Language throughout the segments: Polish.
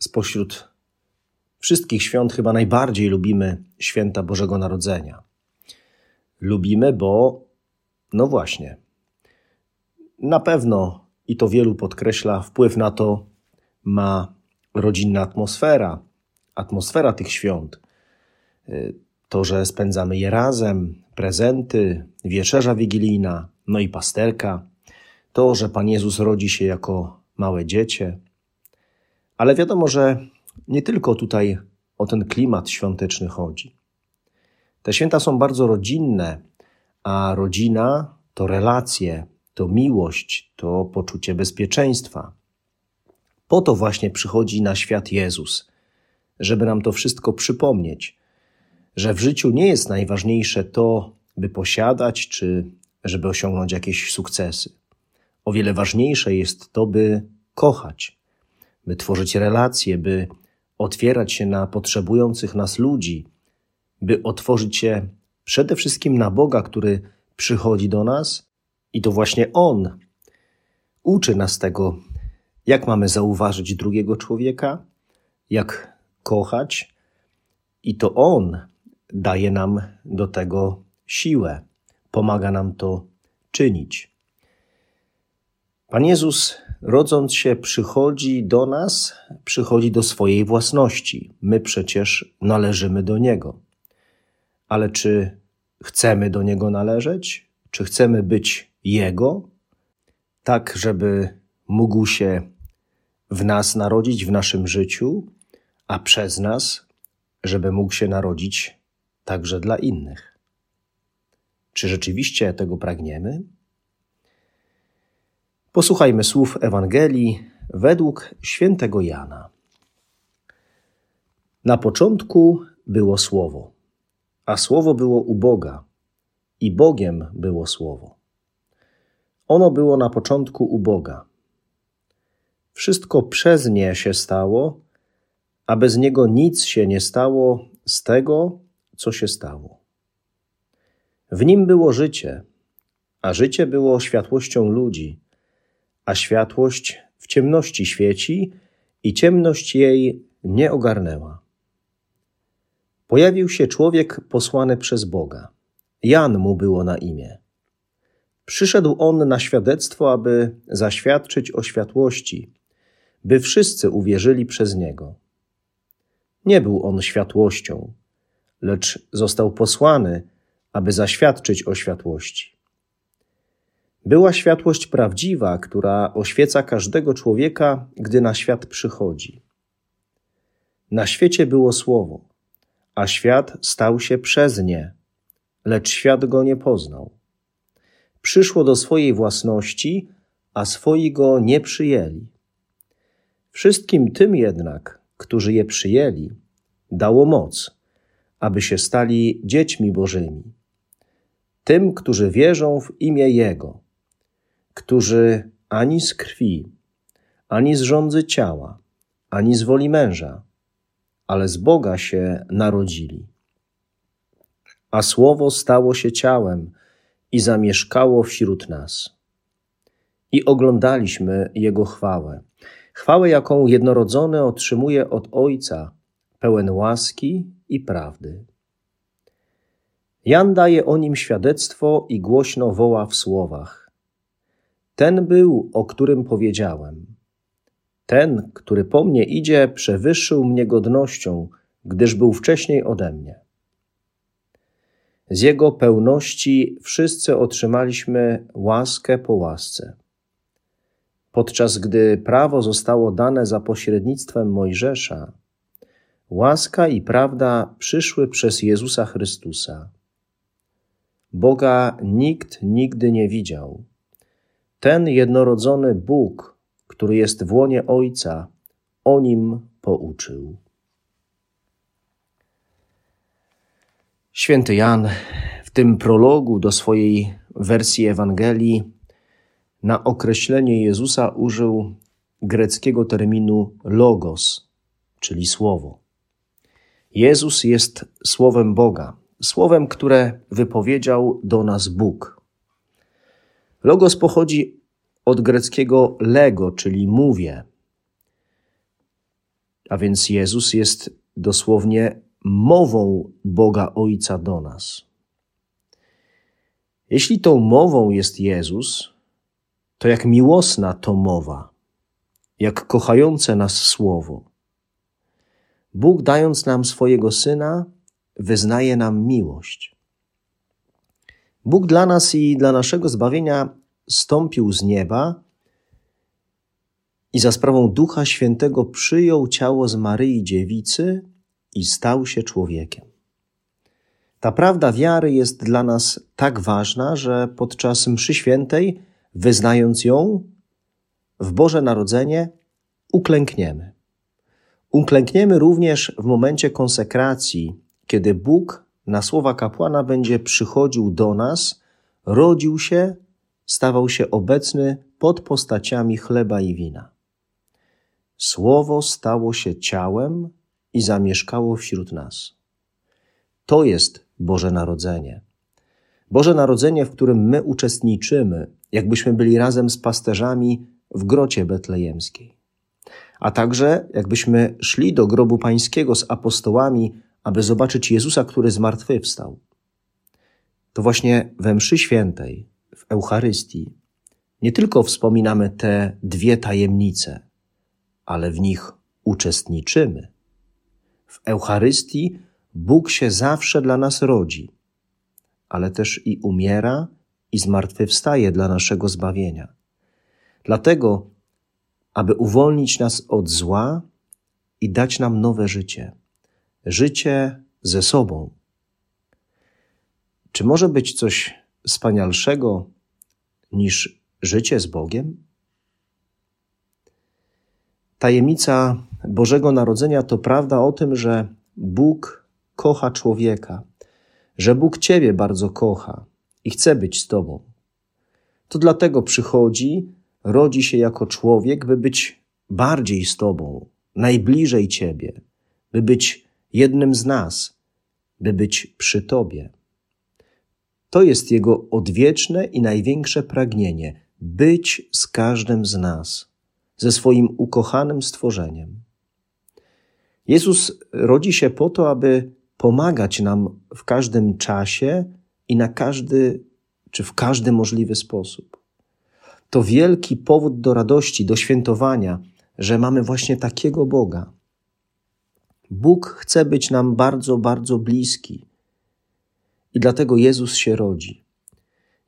spośród wszystkich świąt chyba najbardziej lubimy święta Bożego Narodzenia. Lubimy, bo no właśnie, na pewno i to wielu podkreśla, wpływ na to ma rodzinna atmosfera, atmosfera tych świąt. To, że spędzamy je razem, prezenty, wieczerza wigilijna, no i pasterka. To, że Pan Jezus rodzi się jako małe dziecię. Ale wiadomo, że nie tylko tutaj o ten klimat świąteczny chodzi. Te święta są bardzo rodzinne, a rodzina to relacje, to miłość, to poczucie bezpieczeństwa. Po to właśnie przychodzi na świat Jezus, żeby nam to wszystko przypomnieć, że w życiu nie jest najważniejsze to, by posiadać czy żeby osiągnąć jakieś sukcesy. O wiele ważniejsze jest to, by kochać, by tworzyć relacje, by otwierać się na potrzebujących nas ludzi, by otworzyć się przede wszystkim na Boga, który przychodzi do nas i to właśnie On uczy nas tego, jak mamy zauważyć drugiego człowieka, jak kochać, i to On daje nam do tego siłę, pomaga nam to czynić. Pan Jezus, rodząc się, przychodzi do nas, przychodzi do swojej własności. My przecież należymy do Niego. Ale czy chcemy do Niego należeć? Czy chcemy być Jego? Tak, żeby mógł się w nas narodzić, w naszym życiu, a przez nas, żeby mógł się narodzić także dla innych. Czy rzeczywiście tego pragniemy? Posłuchajmy słów Ewangelii według świętego Jana. Na początku było Słowo, a Słowo było u Boga, i Bogiem było Słowo. Ono było na początku u Boga. Wszystko przez nie się stało, a bez niego nic się nie stało z tego, co się stało. W nim było życie, a życie było światłością ludzi a światłość w ciemności świeci i ciemność jej nie ogarnęła. Pojawił się człowiek posłany przez Boga. Jan mu było na imię. Przyszedł on na świadectwo, aby zaświadczyć o światłości, by wszyscy uwierzyli przez niego. Nie był on światłością, lecz został posłany, aby zaświadczyć o światłości. Była światłość prawdziwa, która oświeca każdego człowieka, gdy na świat przychodzi. Na świecie było słowo, a świat stał się przez nie, lecz świat go nie poznał. Przyszło do swojej własności, a swoi go nie przyjęli. Wszystkim tym jednak, którzy je przyjęli, dało moc, aby się stali dziećmi Bożymi. Tym, którzy wierzą w imię Jego którzy ani z krwi, ani z rządzy ciała, ani z woli męża, ale z Boga się narodzili. A słowo stało się ciałem i zamieszkało wśród nas. I oglądaliśmy Jego chwałę. Chwałę, jaką jednorodzony otrzymuje od Ojca, pełen łaski i prawdy. Jan daje o nim świadectwo i głośno woła w słowach – ten był, o którym powiedziałem. Ten, który po mnie idzie, przewyższył mnie godnością, gdyż był wcześniej ode mnie. Z jego pełności wszyscy otrzymaliśmy łaskę po łasce. Podczas gdy prawo zostało dane za pośrednictwem Mojżesza, łaska i prawda przyszły przez Jezusa Chrystusa. Boga nikt nigdy nie widział. Ten jednorodzony Bóg, który jest w łonie Ojca, o nim pouczył. Święty Jan w tym prologu do swojej wersji Ewangelii na określenie Jezusa użył greckiego terminu logos, czyli słowo. Jezus jest słowem Boga, słowem, które wypowiedział do nas Bóg. Logos pochodzi od greckiego lego, czyli mówię. A więc Jezus jest dosłownie mową Boga Ojca do nas. Jeśli tą mową jest Jezus, to jak miłosna to mowa, jak kochające nas słowo. Bóg, dając nam swojego syna, wyznaje nam miłość. Bóg dla nas i dla naszego zbawienia stąpił z nieba i za sprawą Ducha Świętego przyjął ciało z Maryi Dziewicy i stał się człowiekiem. Ta prawda wiary jest dla nas tak ważna, że podczas mszy świętej, wyznając ją w Boże Narodzenie, uklękniemy. Uklękniemy również w momencie konsekracji, kiedy Bóg na słowa kapłana będzie przychodził do nas, rodził się, stawał się obecny pod postaciami chleba i wina. Słowo stało się ciałem i zamieszkało wśród nas. To jest Boże Narodzenie. Boże Narodzenie, w którym my uczestniczymy, jakbyśmy byli razem z pasterzami w grocie betlejemskiej. A także jakbyśmy szli do grobu pańskiego z apostołami, aby zobaczyć Jezusa, który zmartwychwstał. To właśnie we mszy świętej, w Eucharystii, nie tylko wspominamy te dwie tajemnice, ale w nich uczestniczymy. W Eucharystii Bóg się zawsze dla nas rodzi, ale też i umiera i zmartwychwstaje dla naszego zbawienia. Dlatego, aby uwolnić nas od zła i dać nam nowe życie, życie ze sobą. Czy może być coś wspanialszego niż życie z Bogiem? Tajemnica Bożego Narodzenia to prawda o tym, że Bóg kocha człowieka, że Bóg Ciebie bardzo kocha i chce być z Tobą. To dlatego przychodzi, rodzi się jako człowiek, by być bardziej z Tobą, najbliżej Ciebie, by być jednym z nas, by być przy Tobie. To jest Jego odwieczne i największe pragnienie być z każdym z nas, ze swoim ukochanym stworzeniem. Jezus rodzi się po to, aby pomagać nam w każdym czasie i na każdy, czy w każdy możliwy sposób. To wielki powód do radości, do świętowania, że mamy właśnie takiego Boga. Bóg chce być nam bardzo, bardzo bliski. I dlatego Jezus się rodzi.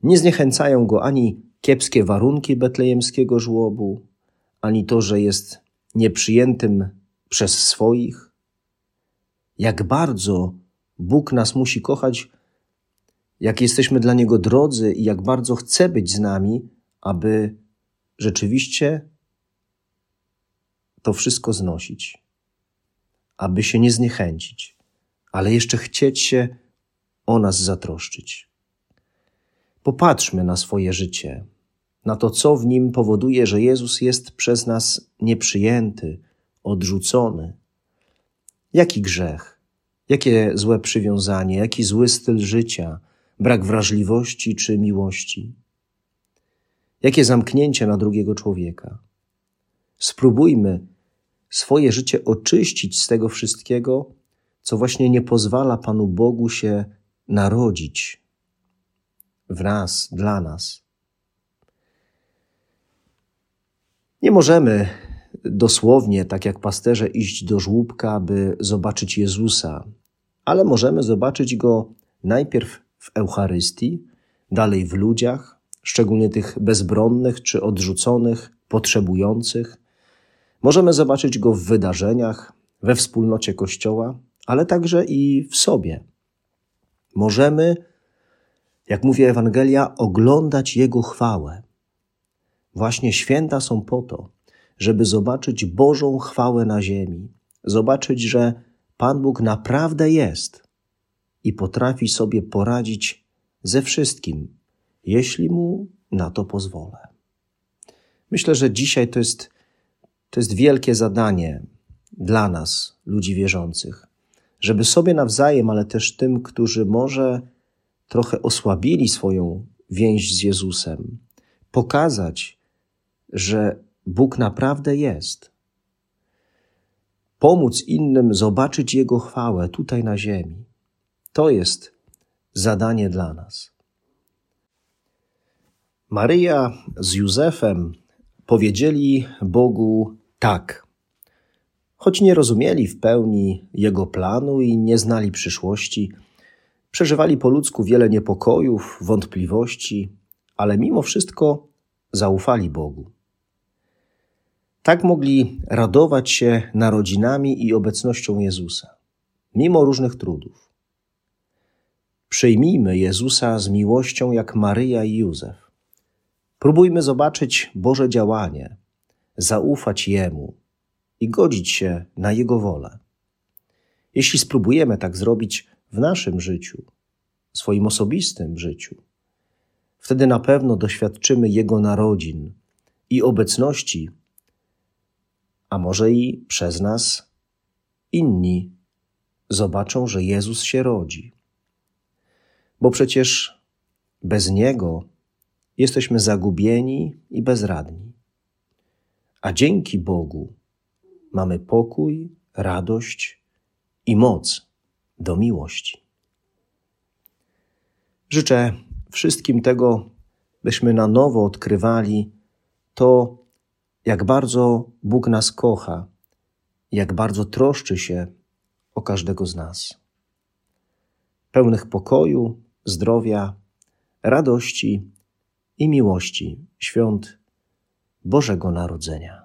Nie zniechęcają go ani kiepskie warunki betlejemskiego żłobu, ani to, że jest nieprzyjętym przez swoich, jak bardzo Bóg nas musi kochać, jak jesteśmy dla Niego drodzy i jak bardzo chce być z nami, aby rzeczywiście to wszystko znosić, aby się nie zniechęcić, ale jeszcze chcieć się o nas zatroszczyć. Popatrzmy na swoje życie, na to, co w nim powoduje, że Jezus jest przez nas nieprzyjęty, odrzucony. Jaki grzech, jakie złe przywiązanie, jaki zły styl życia, brak wrażliwości czy miłości? Jakie zamknięcie na drugiego człowieka? Spróbujmy swoje życie oczyścić z tego wszystkiego, co właśnie nie pozwala Panu Bogu się narodzić w nas, dla nas. Nie możemy dosłownie, tak jak pasterze, iść do żłóbka, by zobaczyć Jezusa, ale możemy zobaczyć go najpierw w Eucharystii, dalej w ludziach, szczególnie tych bezbronnych czy odrzuconych, potrzebujących. Możemy zobaczyć go w wydarzeniach, we wspólnocie Kościoła, ale także i w sobie. Możemy, jak mówi Ewangelia, oglądać Jego chwałę. Właśnie święta są po to, żeby zobaczyć Bożą chwałę na ziemi, zobaczyć, że Pan Bóg naprawdę jest i potrafi sobie poradzić ze wszystkim, jeśli mu na to pozwolę. Myślę, że dzisiaj to jest, to jest wielkie zadanie dla nas, ludzi wierzących, żeby sobie nawzajem, ale też tym, którzy może trochę osłabili swoją więź z Jezusem, pokazać, że Bóg naprawdę jest. Pomóc innym zobaczyć Jego chwałę tutaj na ziemi. To jest zadanie dla nas. Maryja z Józefem powiedzieli Bogu tak, choć nie rozumieli w pełni Jego planu i nie znali przyszłości, przeżywali po ludzku wiele niepokojów, wątpliwości, ale mimo wszystko zaufali Bogu. Tak mogli radować się narodzinami i obecnością Jezusa, mimo różnych trudów. Przyjmijmy Jezusa z miłością jak Maryja i Józef. Próbujmy zobaczyć Boże działanie, zaufać Jemu i godzić się na Jego wolę. Jeśli spróbujemy tak zrobić w naszym życiu, swoim osobistym życiu, wtedy na pewno doświadczymy Jego narodzin i obecności, a może i przez nas inni zobaczą, że Jezus się rodzi bo przecież bez Niego jesteśmy zagubieni i bezradni. A dzięki Bogu mamy pokój, radość i moc do miłości. Życzę wszystkim tego, byśmy na nowo odkrywali to, jak bardzo Bóg nas kocha, jak bardzo troszczy się o każdego z nas. Pełnych pokoju, zdrowia, radości i miłości świąt Bożego Narodzenia.